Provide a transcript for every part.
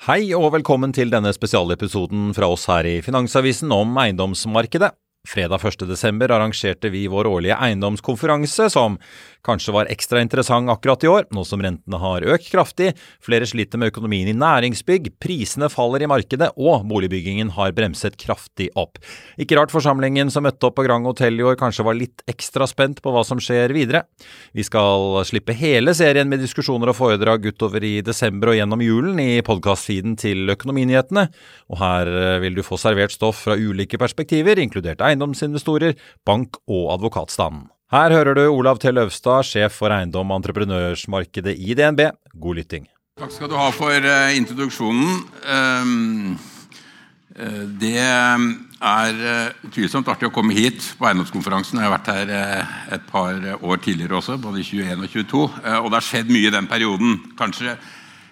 Hei og velkommen til denne spesialepisoden fra oss her i Finansavisen om eiendomsmarkedet. Fredag 1. desember arrangerte vi vår årlige eiendomskonferanse, som kanskje var ekstra interessant akkurat i år, nå som rentene har økt kraftig, flere sliter med økonomien i næringsbygg, prisene faller i markedet og boligbyggingen har bremset kraftig opp. Ikke rart forsamlingen som møtte opp på Grand Hotel i år kanskje var litt ekstra spent på hva som skjer videre. Vi skal slippe hele serien med diskusjoner og foredrag utover i desember og gjennom julen i podkastfeeden til Økonominyhetene, og her vil du få servert stoff fra ulike perspektiver, inkludert eiendomsinvestorer, bank og advokatstanden. Her hører du Olav T. Løvstad, sjef for eiendom og entreprenørsmarkedet i DNB. God lytting. Takk skal du ha for uh, introduksjonen. Um, uh, det er uh, utvilsomt artig å komme hit på eiendomskonferansen. Jeg har vært her et par år tidligere også, både i 21 og 22. og det har skjedd mye i den perioden. Kanskje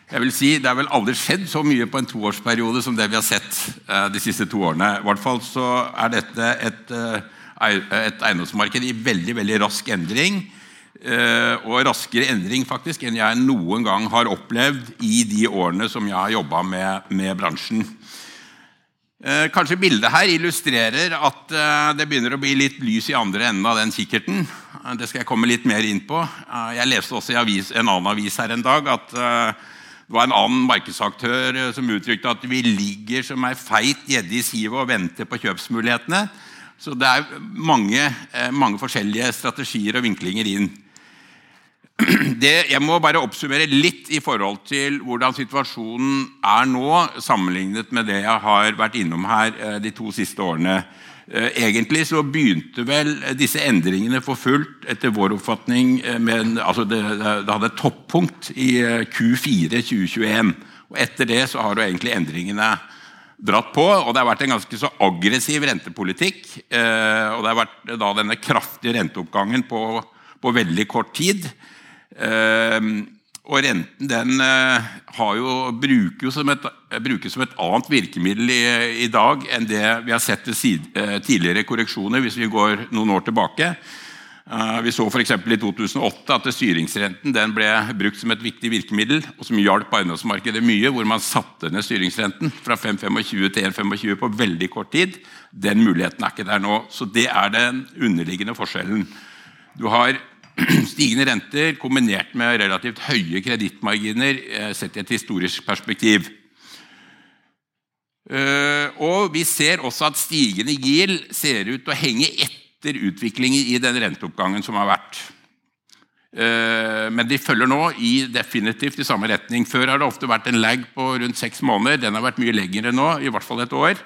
jeg vil si, Det er vel aldri skjedd så mye på en toårsperiode som det vi har sett de siste to årene. I hvert fall så er dette et et eiendomsmarked i veldig, veldig rask endring. Eh, og raskere endring faktisk enn jeg noen gang har opplevd i de årene som jeg har jobba med, med, bransjen. Eh, kanskje bildet her illustrerer at eh, det begynner å bli litt lys i andre enden av den kikkerten. Det skal jeg komme litt mer inn på. Jeg leste også i en annen avis her en dag at det var en annen markedsaktør som uttrykte at vi ligger som ei feit gjedde i sivet og venter på kjøpsmulighetene. Så det er mange, eh, mange forskjellige strategier og vinklinger inn. Det, jeg må bare oppsummere litt i forhold til hvordan situasjonen er nå, sammenlignet med det jeg har vært innom her eh, de to siste årene. Eh, egentlig så begynte vel disse endringene for fullt, etter vår oppfatning med, altså det, det hadde et toppunkt i Q4 2021. og Etter det så har jo egentlig endringene dratt på. og Det har vært en ganske så aggressiv rentepolitikk. Eh, og det har vært da denne kraftige renteoppgangen på, på veldig kort tid. Eh, og renten den eh, jo, bruker jo som et, brukes som et annet virkemiddel i, i, dag enn det vi har sett ved tidligere korreksjoner, hvis vi går noen år tilbake. Eh, vi så f.eks. i 2008 at styringsrenten ble brukt som et viktig virkemiddel, og som hjalp eiendomsmarkedet mye, hvor man satte ned styringsrenten fra 5,25 til 1,25 på veldig kort tid. Den muligheten er ikke der nå. Så det er den underliggende forskjellen. Du har stigende renter kombinert med relativt høye kredittmarginer eh, sett i et historisk perspektiv. Eh, og Vi ser også at stigende GIL ser ut til å henge etter utviklingen i den renteoppgangen som har vært. Eh, men de følger nå i definitivt i samme retning. Før har det ofte vært en lag på rundt seks måneder. Den har vært mye lengre nå, i hvert fall et år.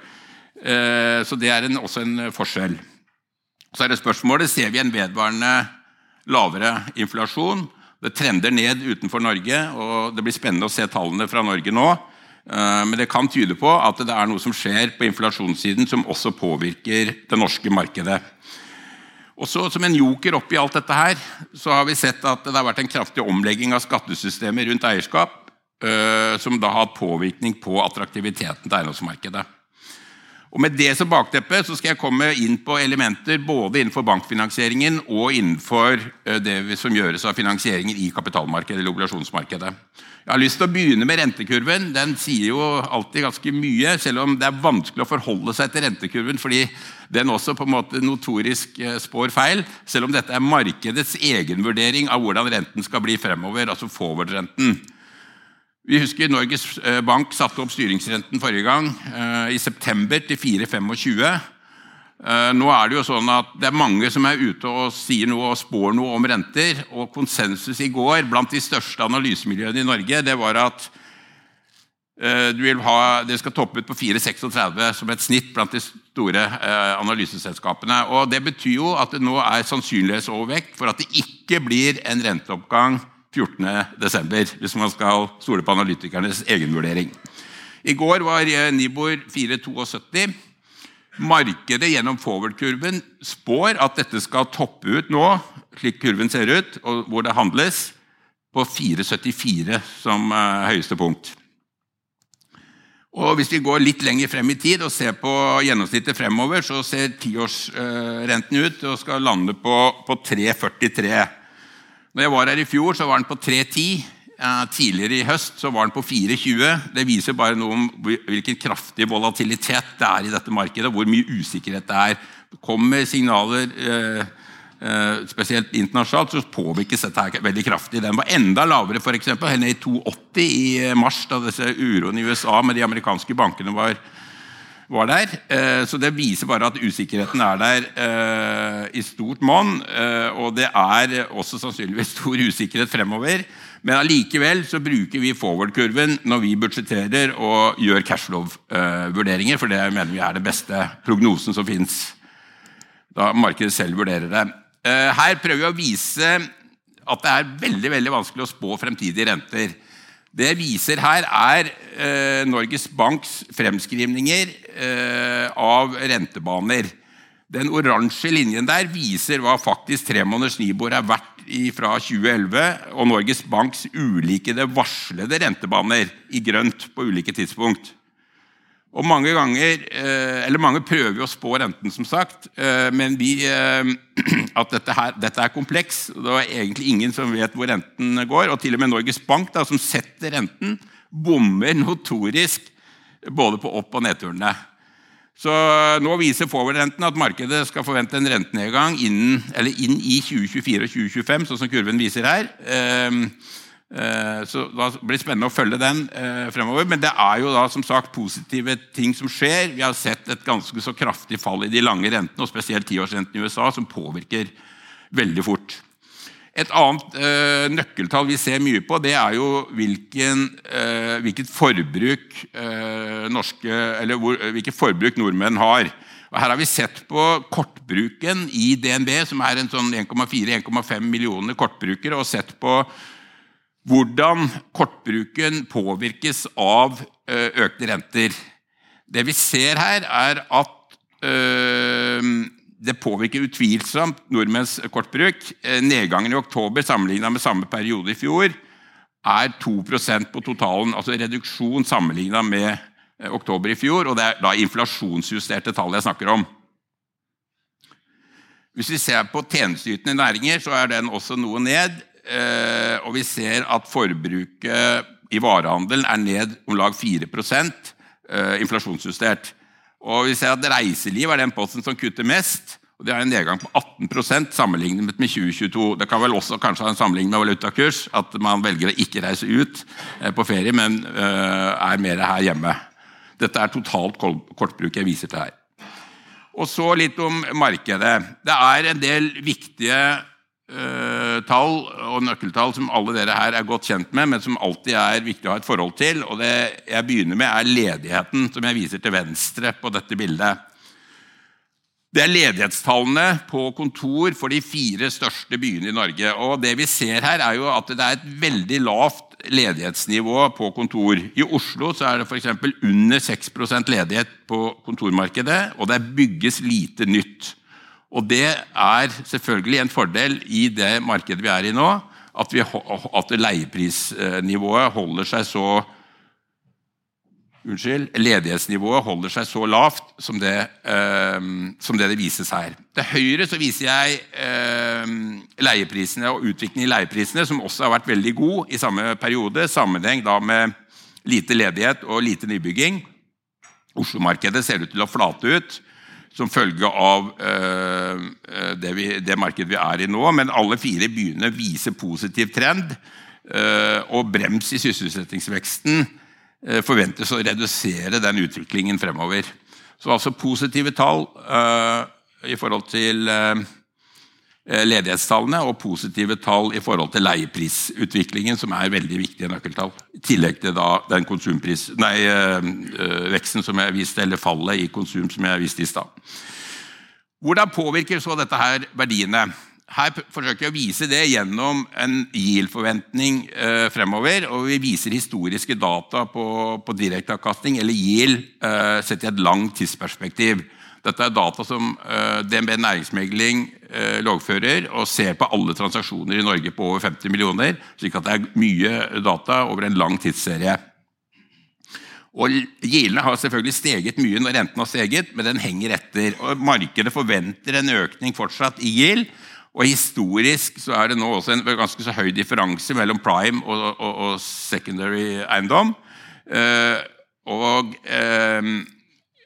Så det er en, også en forskjell. Så er det spørsmålet ser vi en vedvarende lavere inflasjon. Det trender ned utenfor Norge, og det blir spennende å se tallene fra Norge nå. Eh, men det kan tyde på at det er noe som skjer på inflasjonssiden som også påvirker det norske markedet. Og så Som en joker oppi alt dette her, så har vi sett at det har vært en kraftig omlegging av skattesystemet rundt eierskap, øh, som da har hatt påvirkning på attraktiviteten til eiendomsmarkedet. Og Med det som bakteppe så skal jeg komme inn på elementer både innenfor bankfinansieringen og innenfor øh, det som gjøres av finansieringen i kapitalmarkedet eller obligasjonsmarkedet. Jeg har lyst til å begynne med rentekurven. Den sier jo alltid ganske mye, selv om det er vanskelig å forholde seg til rentekurven fordi den også på en måte notorisk eh, spår feil, selv om dette er markedets egenvurdering av hvordan renten skal bli fremover, altså forward-renten. Vi husker Norges eh, Bank satte opp styringsrenten forrige gang, eh, i september, til 4,25. Eh, nå er Det jo sånn at det er mange som er ute og sier noe og spår noe om renter. og Konsensus i går blant de største analysemiljøene i Norge det var at ha, det skal toppe ut på 4,36 som et snitt blant de store analyseselskapene. Og Det betyr jo at det nå er sannsynlighetsovervekt for at det ikke blir en renteoppgang 14.12., hvis man skal stole på analytikernes egenvurdering. I går var Nibor 4,72. Markedet gjennom forward-kurven spår at dette skal toppe ut nå, slik kurven ser ut, og hvor det handles, på 4,74 som høyeste punkt. Og Hvis vi går litt lenger frem i tid og ser på gjennomsnittet fremover, så ser tiårsrenten ut og skal lande på, på 3,43. Når jeg var her i fjor, så var den på 3,10. Tidligere i høst så var den på 4,20. Det viser bare noe om hvilken kraftig volatilitet det er i dette markedet, hvor mye usikkerhet det er. Kommer signaler eh, Eh, spesielt internasjonalt, så påvirkes dette her veldig kraftig. Den var enda lavere, helt ned i 2,80 i mars, da disse uroene i USA med de amerikanske bankene var, var der. Eh, så Det viser bare at usikkerheten er der i stort monn. Og det er også sannsynligvis stor usikkerhet fremover. Men allikevel så bruker vi forward-kurven når vi budsjetterer og gjør cashflow-vurderinger, for det mener vi er det beste prognosen som fins. Da markedet selv vurderer det. Eh, her prøver vi å vise at det er veldig, veldig vanskelig å spå fremtidige renter. Det jeg viser her, er eh, Norges Banks fremskrivninger eh, av rentebaner. Den oransje linjen der viser hva faktisk tremåneders Nibor er verdt fra 2011, og Norges Banks ulike varslede rentebaner i grønt på ulike tidspunkt. Og mange ganger, eh, eller mange prøver jo å spå renten, som sagt, eh, men vi, eh, at dette, her, dette er kompleks. Det er egentlig ingen som vet hvor renten går. Og til og med Norges Bank, da, som setter renten, bommer notorisk både på opp- og nedturene. Så Nå viser forward-renten at markedet skal forvente en rentenedgang innen, inn i 2024 og 2025, sånn som kurven viser her. Eh, så Det blir spennende å følge den eh, fremover. Men det er jo da som sagt positive ting som skjer. Vi har sett et ganske så kraftig fall i de lange rentene, og spesielt tiårsrentene i USA, som påvirker veldig fort. Et annet eh, nøkkeltall vi ser mye på, det er jo hvilken, hvilket, forbruk, norske, hvor, hvilket forbruk nordmenn har. Og her har vi sett på kortbruken i DNB, som er en sånn 1,4-1,5 millioner kortbrukere, og sett på hvordan kortbruken påvirkes av eh, økte renter. Det vi ser her, er at øh, det påvirker utvilsomt nordmenns kortbruk. Eh, nedgangen i oktober sammenlignet med samme periode i fjor er 2% på totalen. Altså reduksjon sammenlignet med oktober i fjor. Og det er da inflasjonsjusterte tall jeg snakker om. Hvis vi ser på tjenesteytende næringer, så er den også noe ned. Eh, og vi ser at forbruket i varehandelen er ned om lag 4 eh, inflasjonsjustert. Og vi ser at Reiseliv er den posten som kutter mest. og Det har en nedgang på 18% sammenlignet med 2022. Det kan vel også kanskje ha en sammenligning med valutakurs, at man velger å ikke reise ut eh, på ferie, men er mer her hjemme. Dette er totalt kortbruk jeg viser til her. Og så litt om markedet. Det er en del viktige tall og nøkkeltall som alle dere her er godt kjent med, men som alltid er viktig å ha et forhold til. og Det jeg begynner med, er ledigheten, som jeg viser til venstre på dette bildet. Det er ledighetstallene på kontor for de fire største byene i Norge. og Det vi ser her, er jo at det er et veldig lavt ledighetsnivå på kontor. I Oslo så er det f.eks. under 6% ledighet på kontormarkedet, og det bygges lite nytt. Og det er selvfølgelig en fordel i det markedet vi er i nå, at, vi, at leieprisnivået holder seg så Unnskyld, ledighetsnivået holder seg så lavt som det, eh, som det, det vises her. Til høyre så viser jeg eh, leieprisene og utviklingen i leieprisene, som også har vært veldig god i samme periode. Sammenheng da med lite ledighet og lite nybygging. Oslo-markedet ser ut til å flate ut som følge av eh, det, vi, det, markedet vi er i nå. Men alle fire byene viser positiv trend. Eh, og brems i sysselsettingsveksten eh, forventes å redusere den utviklingen fremover. Så altså positive tall i forhold til Eh, ledighetstallene og positive tall i forhold til leieprisutviklingen, som er veldig viktige nøkkeltall. I tillegg til den nei, eh, eh, veksten som jeg viste, eller fallet i konsum som jeg viste i stad. Hvordan påvirker så dette her verdiene? her forsøker jeg å vise det gjennom en yield-forventning eh, fremover. og Vi viser historiske data på, på direkteavkastning, eller yield, eh, sett i et langt tidsperspektiv. Dette er data som eh, DNB Næringsmegling eh, loggfører og ser på alle transaksjoner i Norge på over 50 millioner. slik at det er mye data over en lang tidsserie. Og Gildene har selvfølgelig steget mye når renten har steget, men den henger etter. og Markedet forventer en økning fortsatt i gild. Og Historisk så er det nå også en ganske så høy differanse mellom prime og, og, og secondary eiendom. Eh, og eh,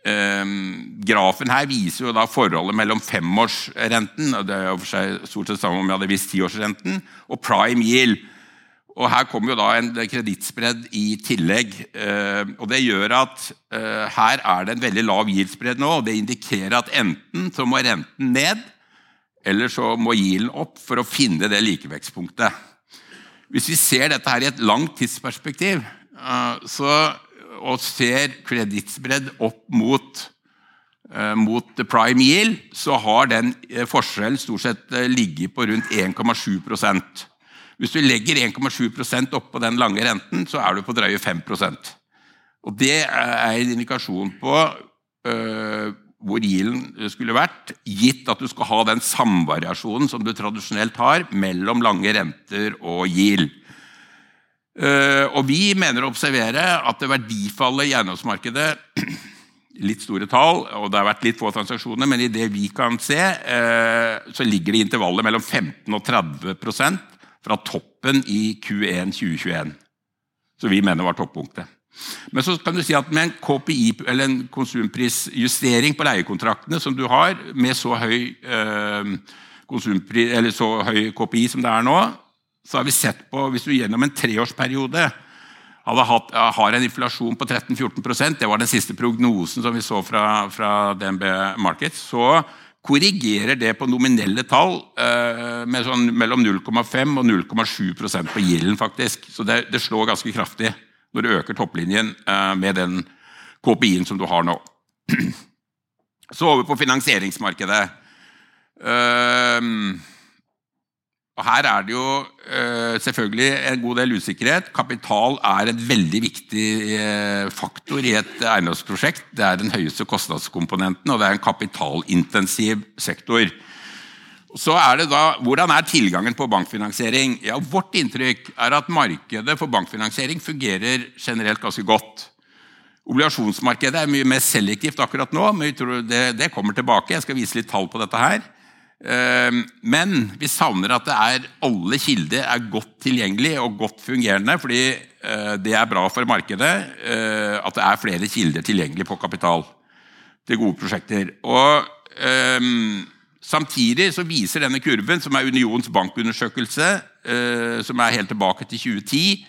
Grafen her viser jo da forholdet mellom femårsrenten og det er jo for seg stort sett samme om jeg hadde visst tiårsrenten, og prime yield. Og Her kommer jo da en kredittspredd i tillegg. Eh, og Det gjør at eh, her er det en veldig lav yield nå. og Det indikerer at enten så må renten ned, eller så må yielden opp for å finne det likevektspunktet. Hvis vi ser dette her i et langt tidsperspektiv eh, så, og ser kredittspredd opp mot, eh, mot prime yield, så har den eh, forskjellen stort sett ligget på rundt 1,7% Hvis du legger 1,7% oppå den lange renten, så er du på drøye 5% Og Det er en indikasjon på hvor yielden skulle vært, gitt at du skal ha den samvariasjonen som du tradisjonelt har mellom lange renter og yield. Eh, og Vi mener å observere at det verdifallet i eiendomsmarkedet litt store tall, og det har vært litt få transaksjoner, men i det vi kan se, eh, så ligger det i intervallet mellom 15 og 30% fra toppen i Q1 2021. Så vi mener var toppunktet. Men så kan du si at med en KPI, eller en konsumprisjustering på leiekontraktene som du har, med så høy, eh, så høy KPI som det er nå, så har vi sett på Hvis du gjennom en treårsperiode hatt, har en inflasjon på 13-14% det var den siste prognosen som vi så fra, fra DNB Markets, så korrigerer det på nominelle tall eh, med sånn mellom 0,5 og 0,7% på gilden, faktisk. Så det, det slår ganske kraftig når du øker topplinjen eh, med den KPI-en som du har nå. Så over på finansieringsmarkedet. Ehm, og her er det jo eh, selvfølgelig en god del usikkerhet. Kapital er en veldig viktig eh, faktor i et eiendomsprosjekt. Det er den høyeste kostnadskomponenten, og det er en kapitalintensiv sektor. Så er det da, Hvordan er tilgangen på bankfinansiering? Ja, Vårt inntrykk er at markedet for bankfinansiering fungerer generelt ganske godt. Obligasjonsmarkedet er mye mer selektivt akkurat nå, men det, det kommer tilbake. Jeg skal vise litt tall på dette her. Ehm, men vi savner at er, alle kilder er godt tilgjengelig og godt fungerende. fordi eh, det er bra for markedet eh, at det er flere kilder tilgjengelig på kapital til gode prosjekter. Og ehm, Samtidig så viser denne kurven, som er Unions bankundersøkelse, eh, som er helt tilbake til 2010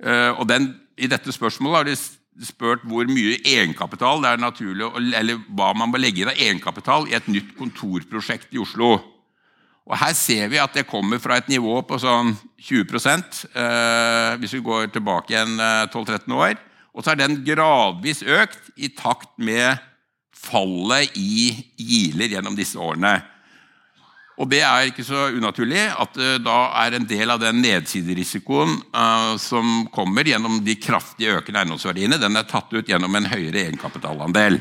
eh, og den, I dette spørsmålet har de spurt hvor mye egenkapital det er naturlig, eller hva man må legge inn av egenkapital i et nytt kontorprosjekt i Oslo. Og Her ser vi at det kommer fra et nivå på sånn 20 eh, hvis vi går tilbake igjen 12-13 eh, år. Og så er den gradvis økt i takt med fallet i giler gjennom disse årene. Og Det er ikke så unaturlig at da er en del av den nedsiderisikoen uh, som kommer gjennom de kraftig økende eiendomsverdiene, den er tatt ut gjennom en høyere egenkapitalandel.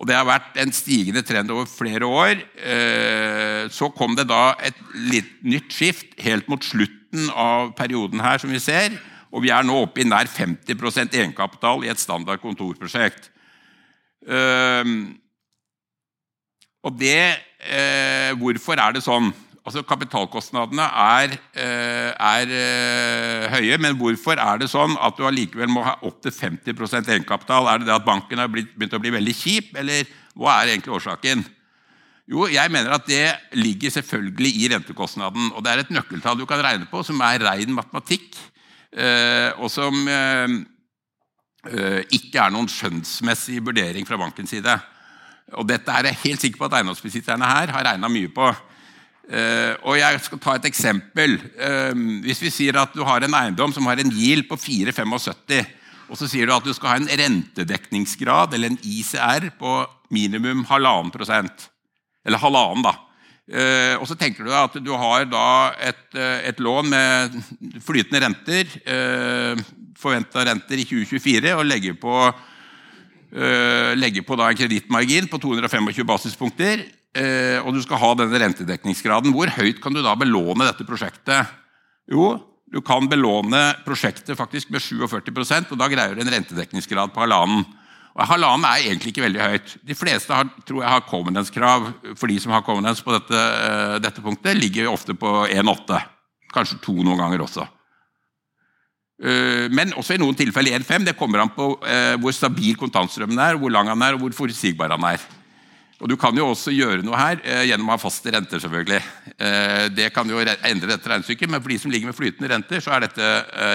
Og Det har vært en stigende trend over flere år. Uh, så kom det da et litt nytt skift helt mot slutten av perioden her, som vi ser. Og vi er nå oppe i nær 50% egenkapital i et standard kontorprosjekt. Og det eh, Hvorfor er det sånn? Altså Kapitalkostnadene er, eh, er eh, høye, men hvorfor er det sånn at du allikevel må ha opptil 50 egenkapital? Er det det at banken har begynt å bli veldig kjip, eller hva er egentlig årsaken? Jo, jeg mener at Det ligger selvfølgelig i rentekostnaden. og Det er et nøkkeltall du kan regne på, som er rein matematikk. og som Eh, ikke er noen skjønnsmessig vurdering fra bankens side. Og Dette er jeg helt sikker på at eiendomsbesitterne her har regna mye på. Uh, og Jeg skal ta et eksempel. Uh, hvis vi sier at du har en eiendom som har en GIL på 4,75, og så sier du at du skal ha en rentedekningsgrad, eller en ICR, på minimum halvannen prosent. Eller halvannen, da. Eh, og så tenker du at du har et, eh, et lån med flytende renter, uh, forventa renter i 2024, og legger på, eh, legger på en kredittmargin på 225 basispunkter. Eh, og du skal ha denne rentedekningsgraden. Hvor høyt kan du da belåne dette prosjektet? Jo, du kan belåne prosjektet faktisk med 47% og da greier du en rentedekningsgrad på halvannen. Og Halvannen er egentlig ikke veldig høyt. De fleste har, tror jeg har covenance-krav for de som har covenance på dette, uh, dette punktet, ligger ofte på 1,8. Kanskje to noen ganger også. Uh, men også i noen tilfeller 1,5. Det kommer an på uh, hvor stabil kontantstrømmen er, hvor lang han er og hvor forutsigbar han er. Og Du kan jo også gjøre noe her gjennom å ha faste renter. selvfølgelig. Det kan jo endre dette regnestykket, men for de som ligger med flytende renter, så er dette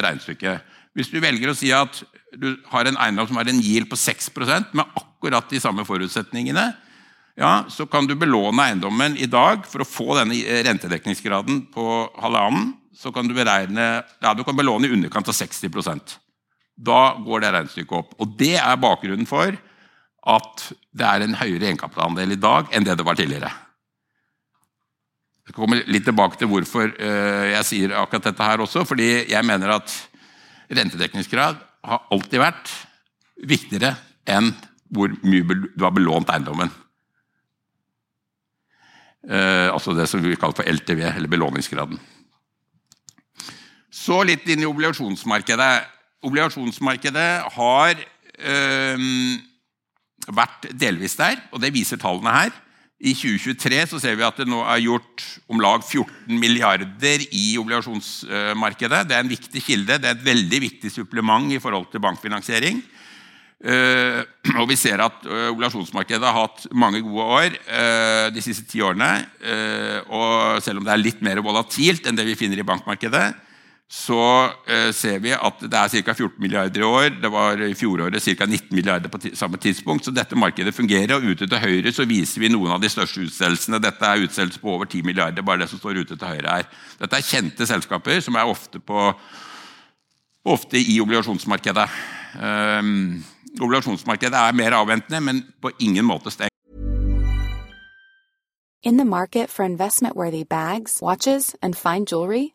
regnestykket. Hvis du velger å si at du har en eiendom som har en yield på 6% med akkurat de samme forutsetningene, ja, så kan du belåne eiendommen i dag for å få denne rentedekningsgraden på halvannen. Så kan du beregne ja, du kan belåne i underkant av 60% Da går det regnestykket opp. Og Det er bakgrunnen for at det er en høyere egenkapitalandel i dag enn det det var tidligere. Jeg skal komme litt tilbake til hvorfor eh, jeg sier akkurat dette her også. fordi jeg mener at rentedekningsgrad har alltid vært viktigere enn hvor mye du har belånt eiendommen. Eh, altså det som vi kaller for LTV, eller belåningsgraden. Så litt inn i obligasjonsmarkedet. Obligasjonsmarkedet har øh, vært delvis der, og det viser tallene her. I 2023 så ser vi at det nå er gjort om lag 14 milliarder i obligasjonsmarkedet. Det er en viktig kilde, det er et veldig viktig supplement i forhold til bankfinansiering. Eh, og Vi ser at eh, obligasjonsmarkedet har hatt mange gode år eh, de siste ti årene. og Selv om det er litt mer volatilt enn det vi finner i bankmarkedet, så eh, ser vi at det er ca. 14 milliarder i år. Det var i fjoråret ca. 19 milliarder på samme tidspunkt. Så dette markedet fungerer. Og ute til høyre så viser vi noen av de største utstedelsene. Dette er utstedelser på over 10 milliarder, bare det som står ute til høyre her. Dette er kjente selskaper som er ofte, på, ofte i obligasjonsmarkedet. Um, obligasjonsmarkedet er mer avventende, men på ingen måte stengt. In the for investment-worthy bags, watches, and fine jewelry,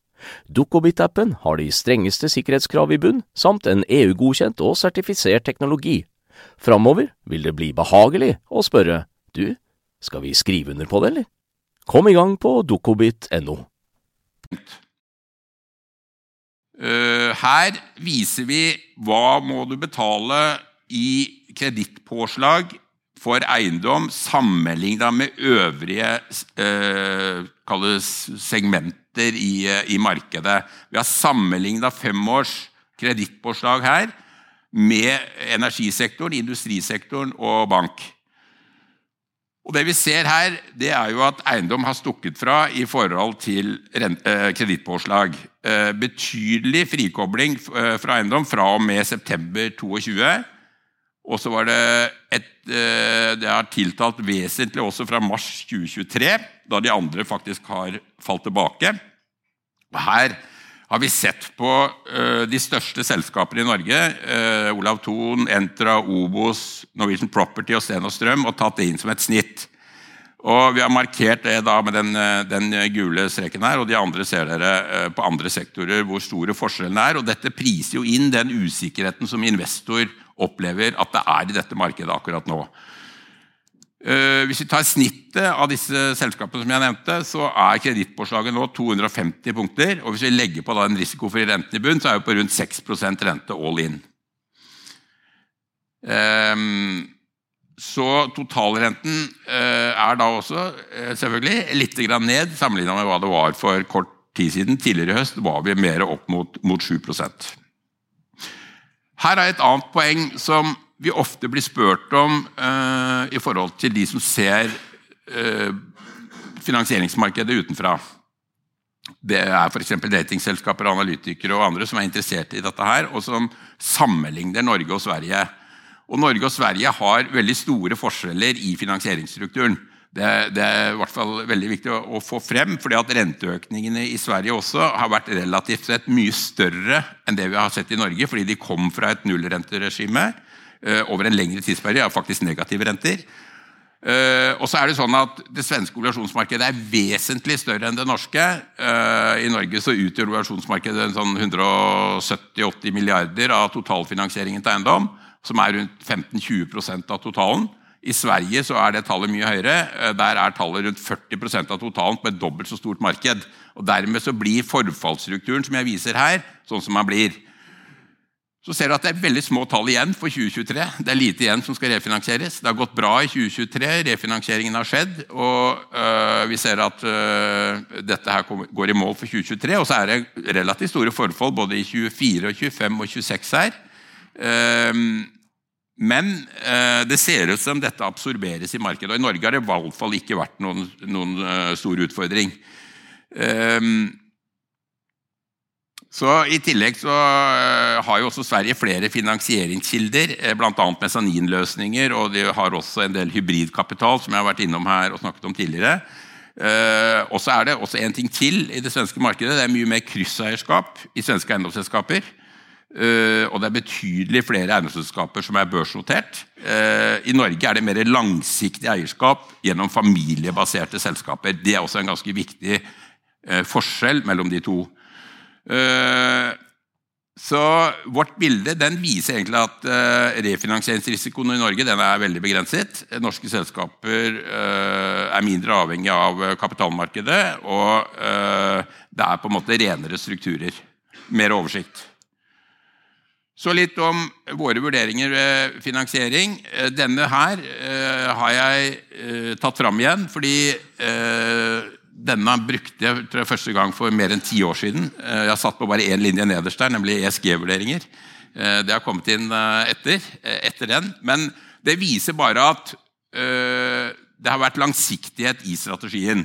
Dukkobit-appen har de strengeste sikkerhetskrav i bunn, samt en EU-godkjent og sertifisert teknologi. Framover vil det bli behagelig å spørre du, skal vi skrive under på det, eller? Kom i gang på dukkobit.no. Uh, her viser vi hva må du betale i kredittpåslag for eiendom sammenlignet med øvrige eh, segmenter i, i markedet. Vi har sammenligna fem års kredittpåslag her med energisektoren, industrisektoren og bank. Og Det vi ser her, det er jo at eiendom har stukket fra i forhold til eh, kredittpåslag. Eh, betydelig frikobling eh, fra eiendom fra og med september 2022. Og så var det et Det er tiltalt vesentlig også fra mars 2023, da de andre faktisk har falt tilbake. Her har vi sett på uh, de største selskapene i Norge, uh, Olav Thon, Entra, Obos, Norwegian Property og Sten og Strøm, og tatt det inn som et snitt. Og Vi har markert det da med den, den gule streken her, og de andre ser dere på andre sektorer hvor store forskjellene er. og Dette priser jo inn den usikkerheten som investor opplever at det er i dette markedet akkurat nå. Eh, hvis vi tar snittet av disse selskapene, som jeg nevnte, så er kredittpåslaget nå 250 punkter. og Hvis vi legger på den risikofrie renten i bunn, så er vi på rundt 6% rente all in. Ehm, så totalrenten eh, er da også eh, selvfølgelig litt ned sammenlignet med hva det var for kort tid siden. Tidligere i høst var vi mer opp mot, mot 7 Her er et annet poeng som vi ofte blir spurt om uh, i forhold til de som ser uh, finansieringsmarkedet utenfra. Det er f.eks. datingselskaper, analytikere og andre som er interessert i dette her, og som sammenligner Norge og Sverige. Og Norge og Sverige har veldig store forskjeller i finansieringsstrukturen. Det, det, er i hvert fall veldig viktig å, å, få frem, fordi at renteøkningene i Sverige også har vært relativt sett mye større enn det vi har sett i Norge, fordi de kom fra et nullrenteregime uh, over en lengre tidsperiode, er faktisk negative renter. Uh, og så er Det sånn at det svenske obligasjonsmarkedet er vesentlig større enn det norske. Uh, I Norge så utgjør obligasjonsmarkedet sånn 170-80 milliarder av totalfinansieringen til eiendom, som er rundt 15-20% av totalen. I Sverige så er det tallet mye høyere. Uh, der er tallet rundt 40 av totalen på et dobbelt så stort marked. Og Dermed så blir forfallsstrukturen som jeg viser her, sånn som den blir så ser du at det er veldig små tall igjen for 2023. Det er lite igjen som skal refinansieres. Det har gått bra i 2023, refinansieringen har skjedd. Og øh, vi ser at øh, dette her går i mål for 2023. Og så er det relativt store forfall både i 24, og 25 og 26 her. Uh, men eh, det ser ut som dette absorberes i markedet. Og i Norge har det i hvert fall ikke vært noen, noen uh, stor utfordring. Um, så I tillegg så eh, har jo også Sverige flere finansieringskilder, eh, bl.a. mesaninløsninger, og de har også en del hybridkapital, som jeg har vært innom her og snakket om tidligere. Og så er det også en ting til i det svenske markedet. Det er mye mer krysseierskap i svenske eiendomsselskaper. Og det er betydelig flere eiendomsselskaper som er børsnotert. I Norge er det mer langsiktig eierskap gjennom familiebaserte selskaper. Det er også en ganske viktig forskjell mellom de to. Eh, så vårt bilde den viser egentlig at refinansieringsrisikoen i Norge den er veldig begrenset. Norske selskaper er mindre avhengig av kapitalmarkedet, og det er på en måte renere strukturer. Mer oversikt. Så litt om våre vurderinger ved finansiering. Denne her har jeg tatt fram igjen fordi denne brukte jeg tror jeg, første gang for mer enn ti år siden. Eh, jeg satt på bare én linje nederst der, nemlig ESG-vurderinger. Eh, det har kommet inn eh, etter, etter, den. Men det viser bare at det har vært langsiktighet i strategien.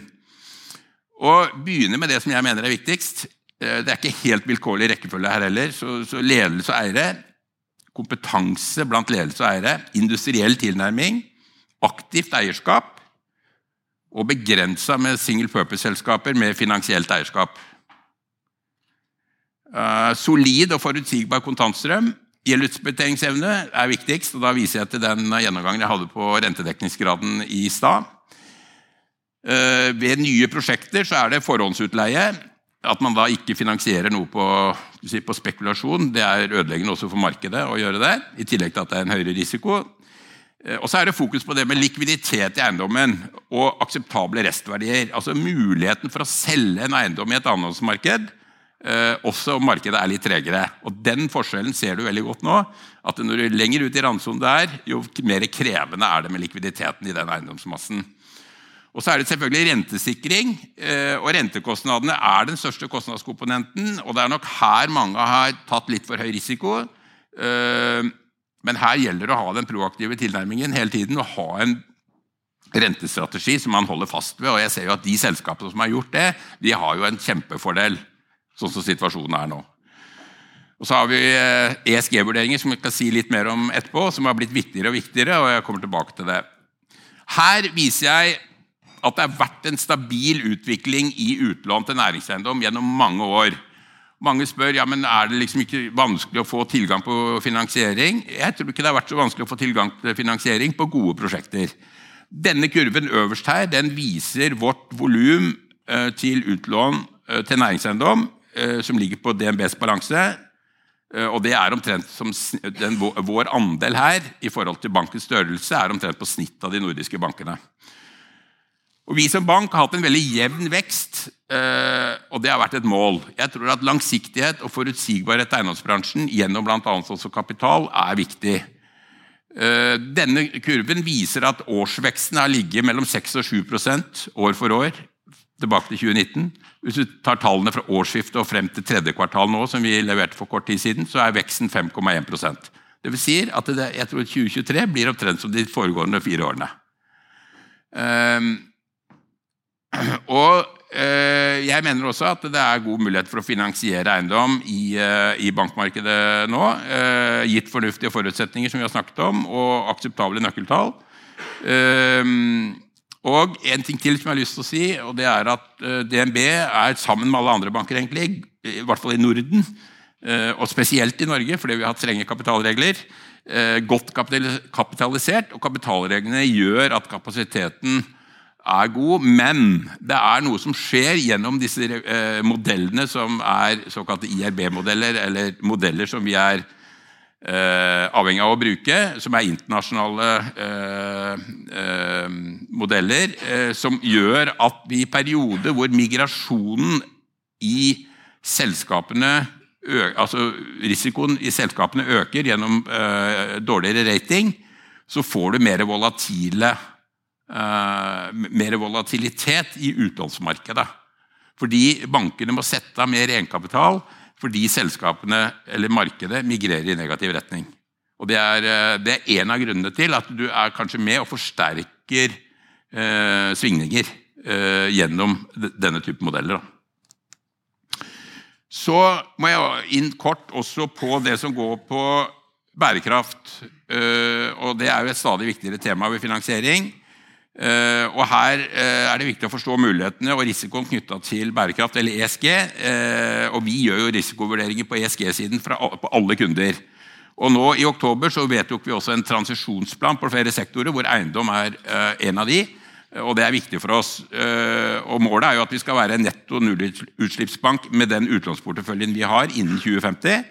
Og begynne med det som jeg mener er viktigst. Det er ikke helt vilkårlig rekkefølge her heller. Så, så ledelse og eiere, kompetanse blant ledelse og eiere, industriell tilnærming, aktivt eierskap og begrensa med single purpose-selskaper med finansielt eierskap. Uh, solid og forutsigbar kontantstrøm. Gjeldsbetjeningsevne er viktigst. og Da viser jeg til den gjennomgangen jeg hadde på rentedekningsgraden i stad. Uh, ved nye prosjekter så er det forhåndsutleie. At man da ikke finansierer noe på, si, på spekulasjon, det er ødeleggende også for markedet å gjøre det. I tillegg til at det er en høyere risiko. Eh, og så er det fokus på det med likviditet i eiendommen og akseptable restverdier. Altså muligheten for å selge en eiendom i et eiendomsmarked, eh, også om markedet er litt tregere. Og Den forskjellen ser du veldig godt nå. at når du er lenger ut i randsonen der, jo mer krevende er det med likviditeten i den eiendomsmassen. Og så er det selvfølgelig rentesikring. Eh, og Rentekostnadene er den største kostnadskomponenten. og Det er nok her mange har tatt litt for høy risiko. Men her gjelder det å ha den proaktive tilnærmingen hele tiden og ha en rentestrategi som man holder fast ved. Og jeg ser jo at De selskapene som har gjort det, de har jo en kjempefordel, sånn som situasjonen er nå. Og Så har vi ESG-vurderinger, eh, e som vi skal si litt mer om etterpå, som har blitt viktigere og viktigere. og jeg kommer tilbake til det. Her viser jeg at det har vært en stabil utvikling i utlån til næringseiendom gjennom mange år. Mange spør ja, men er det liksom ikke vanskelig å få tilgang på finansiering. Jeg tror ikke det har vært så vanskelig å få tilgang til finansiering på gode prosjekter. Denne kurven øverst her den viser vårt volum eh, til utlån eh, til næringseiendom, eh, som ligger på DNBs balanse. Og det er omtrent som den, Vår andel her i forhold til bankens størrelse er omtrent på snitt av de nordiske bankene. Og Vi som bank har hatt en veldig jevn vekst, eh, og det har vært et mål. Jeg tror at Langsiktighet og forutsigbarhet i eiendomsbransjen gjennom bl.a. også kapital er viktig. Eh, denne kurven viser at årsveksten har ligget mellom 6 og 7% år for år tilbake til 2019. Hvis du tar tallene fra årsskiftet og frem til tredje kvartal nå, som vi leverte for kort tid siden, så er veksten 5,1% Det vil si at jeg tror 2023 blir omtrent som de foregående fire årene. Um, og eh, jeg mener også at det er god mulighet for å finansiere eiendom i, eh, i bankmarkedet nå, eh, gitt fornuftige forutsetninger som vi har snakket om, og akseptable nøkkeltall. Og en ting til som jeg har lyst til å si, og det er at DNB er sammen med alle andre banker, egentlig, i hvert fall i Norden, og spesielt i Norge, fordi vi har hatt strenge kapitalregler, godt kapitalisert, og kapitalreglene gjør at kapasiteten er god, men det er noe som skjer gjennom disse eh, modellene som er såkalte IRB-modeller, eller modeller som vi er eh, avhengig av å bruke, som er internasjonale eh, eh modeller, eh, som gjør at vi i perioder hvor migrasjonen i selskapene altså Risikoen i selskapene øker gjennom eh, dårligere rating, så får du mer volatile mer volatilitet i utlånsmarkedet. Fordi bankene må sette av mer egenkapital fordi selskapene eller markedet migrerer i negativ retning. Og Det er, eh, det er en av grunnene til at du er kanskje med og forsterker uh, svingninger uh, gjennom denne type modeller. Så må jeg inn kort også på det som går på bærekraft. og Det er jo et stadig viktigere tema ved finansiering. Uh, og Her uh, er det viktig å forstå mulighetene og risikoen knytta til bærekraft, eller ESG. Eh, og Vi gjør jo risikovurderinger på ESG-siden på alle kunder. Og nå I oktober så vedtok vi også en transisjonsplan på flere sektorer, hvor eiendom er en av de. Og Det er viktig for oss. og Målet er jo at vi skal være en netto nullutslippsbank med den utlånsporteføljen vi har innen 2050.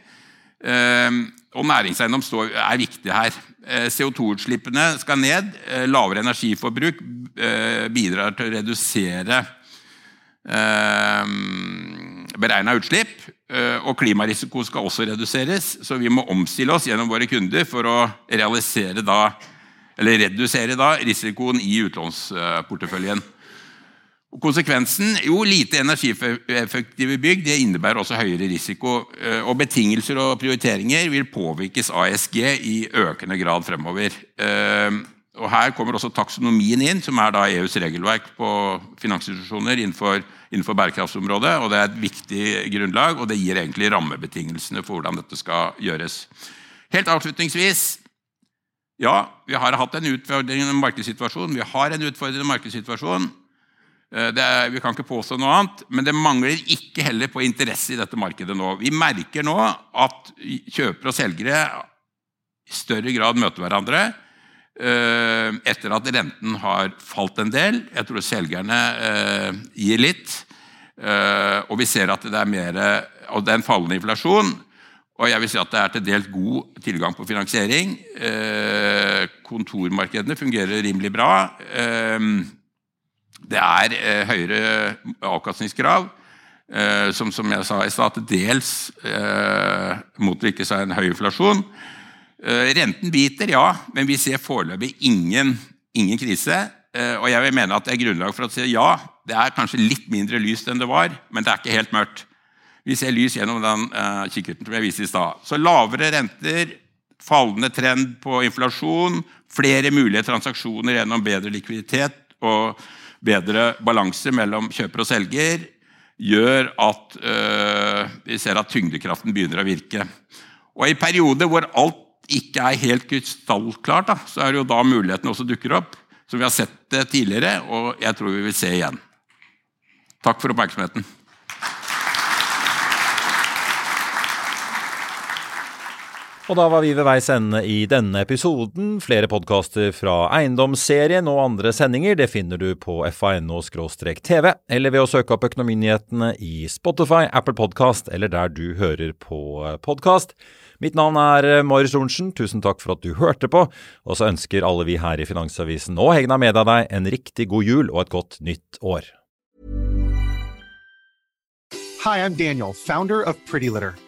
Og næringseiendom er viktig her. Eh, CO2-utslippene skal ned. Eh, lavere energiforbruk eh, bidrar til å redusere beregna utslipp. Og klimarisiko skal også reduseres, så vi må omstille oss gjennom våre kunder for å da, redusere da, risikoen i utlånsporteføljen. Og konsekvensen? Jo, lite energieffektive bygg det innebærer også høyere risiko. Eh, og Betingelser og prioriteringer vil påvirkes ASG i økende grad fremover. Eh, og Her kommer også taksonomien inn, som er da EUs regelverk på finansinstitusjoner innenfor, innenfor bærekraftsområdet. og Det er et viktig grunnlag, og det gir egentlig rammebetingelsene for hvordan dette skal gjøres. Helt avslutningsvis ja, vi har hatt en utfordrende markedssituasjon. Vi har en utfordrende markedssituasjon. Eh, er, vi kan ikke påstå noe annet, men det mangler ikke heller på interesse i dette markedet nå. Vi merker nå at kjøpere og selgere i større grad møter hverandre eh, etter at renten har falt en del. Jeg tror selgerne eh, gir litt. Og vi ser at det er mer det er en fallende inflasjon. Og jeg vil si at det er til dels god tilgang på finansiering. Kontormarkedene fungerer rimelig bra. Det er eh, høyere avkastningskrav, eh, som, som, jeg sa i stad, dels eh, motvirkes av en høy inflasjon. Eh, renten biter, ja, men vi ser foreløpig ingen, ingen krise. Eh, og jeg vil mene at det er grunnlag for å si ja, det er kanskje litt mindre lyst enn det var, men det er ikke helt mørkt. Vi ser lys gjennom den uh, kikkerten som jeg viste i stad. Så lavere renter, fallende trend på inflasjon, flere mulige transaksjoner gjennom bedre likviditet og bedre balanse mellom kjøper og selger gjør at øh, vi ser at tyngdekraften begynner å virke. Og I perioder hvor alt ikke er helt krystallklart, så er det jo da mulighetene også dukker opp. Som vi har sett det tidligere, og jeg tror vi vil se igjen. Takk for oppmerksomheten. Og da var vi ved veis ende i denne episoden. Flere podkaster fra Eiendomsserien og andre sendinger det finner du på fano-tv, eller ved å søke opp Økonominyhetene i Spotify, Apple Podkast eller der du hører på podkast. Mitt navn er Marius Lorentzen, tusen takk for at du hørte på, og så ønsker alle vi her i Finansavisen og Hegna Media deg en riktig god jul og et godt nytt år. Hi, I'm Daniel, founder of Pretty Litter.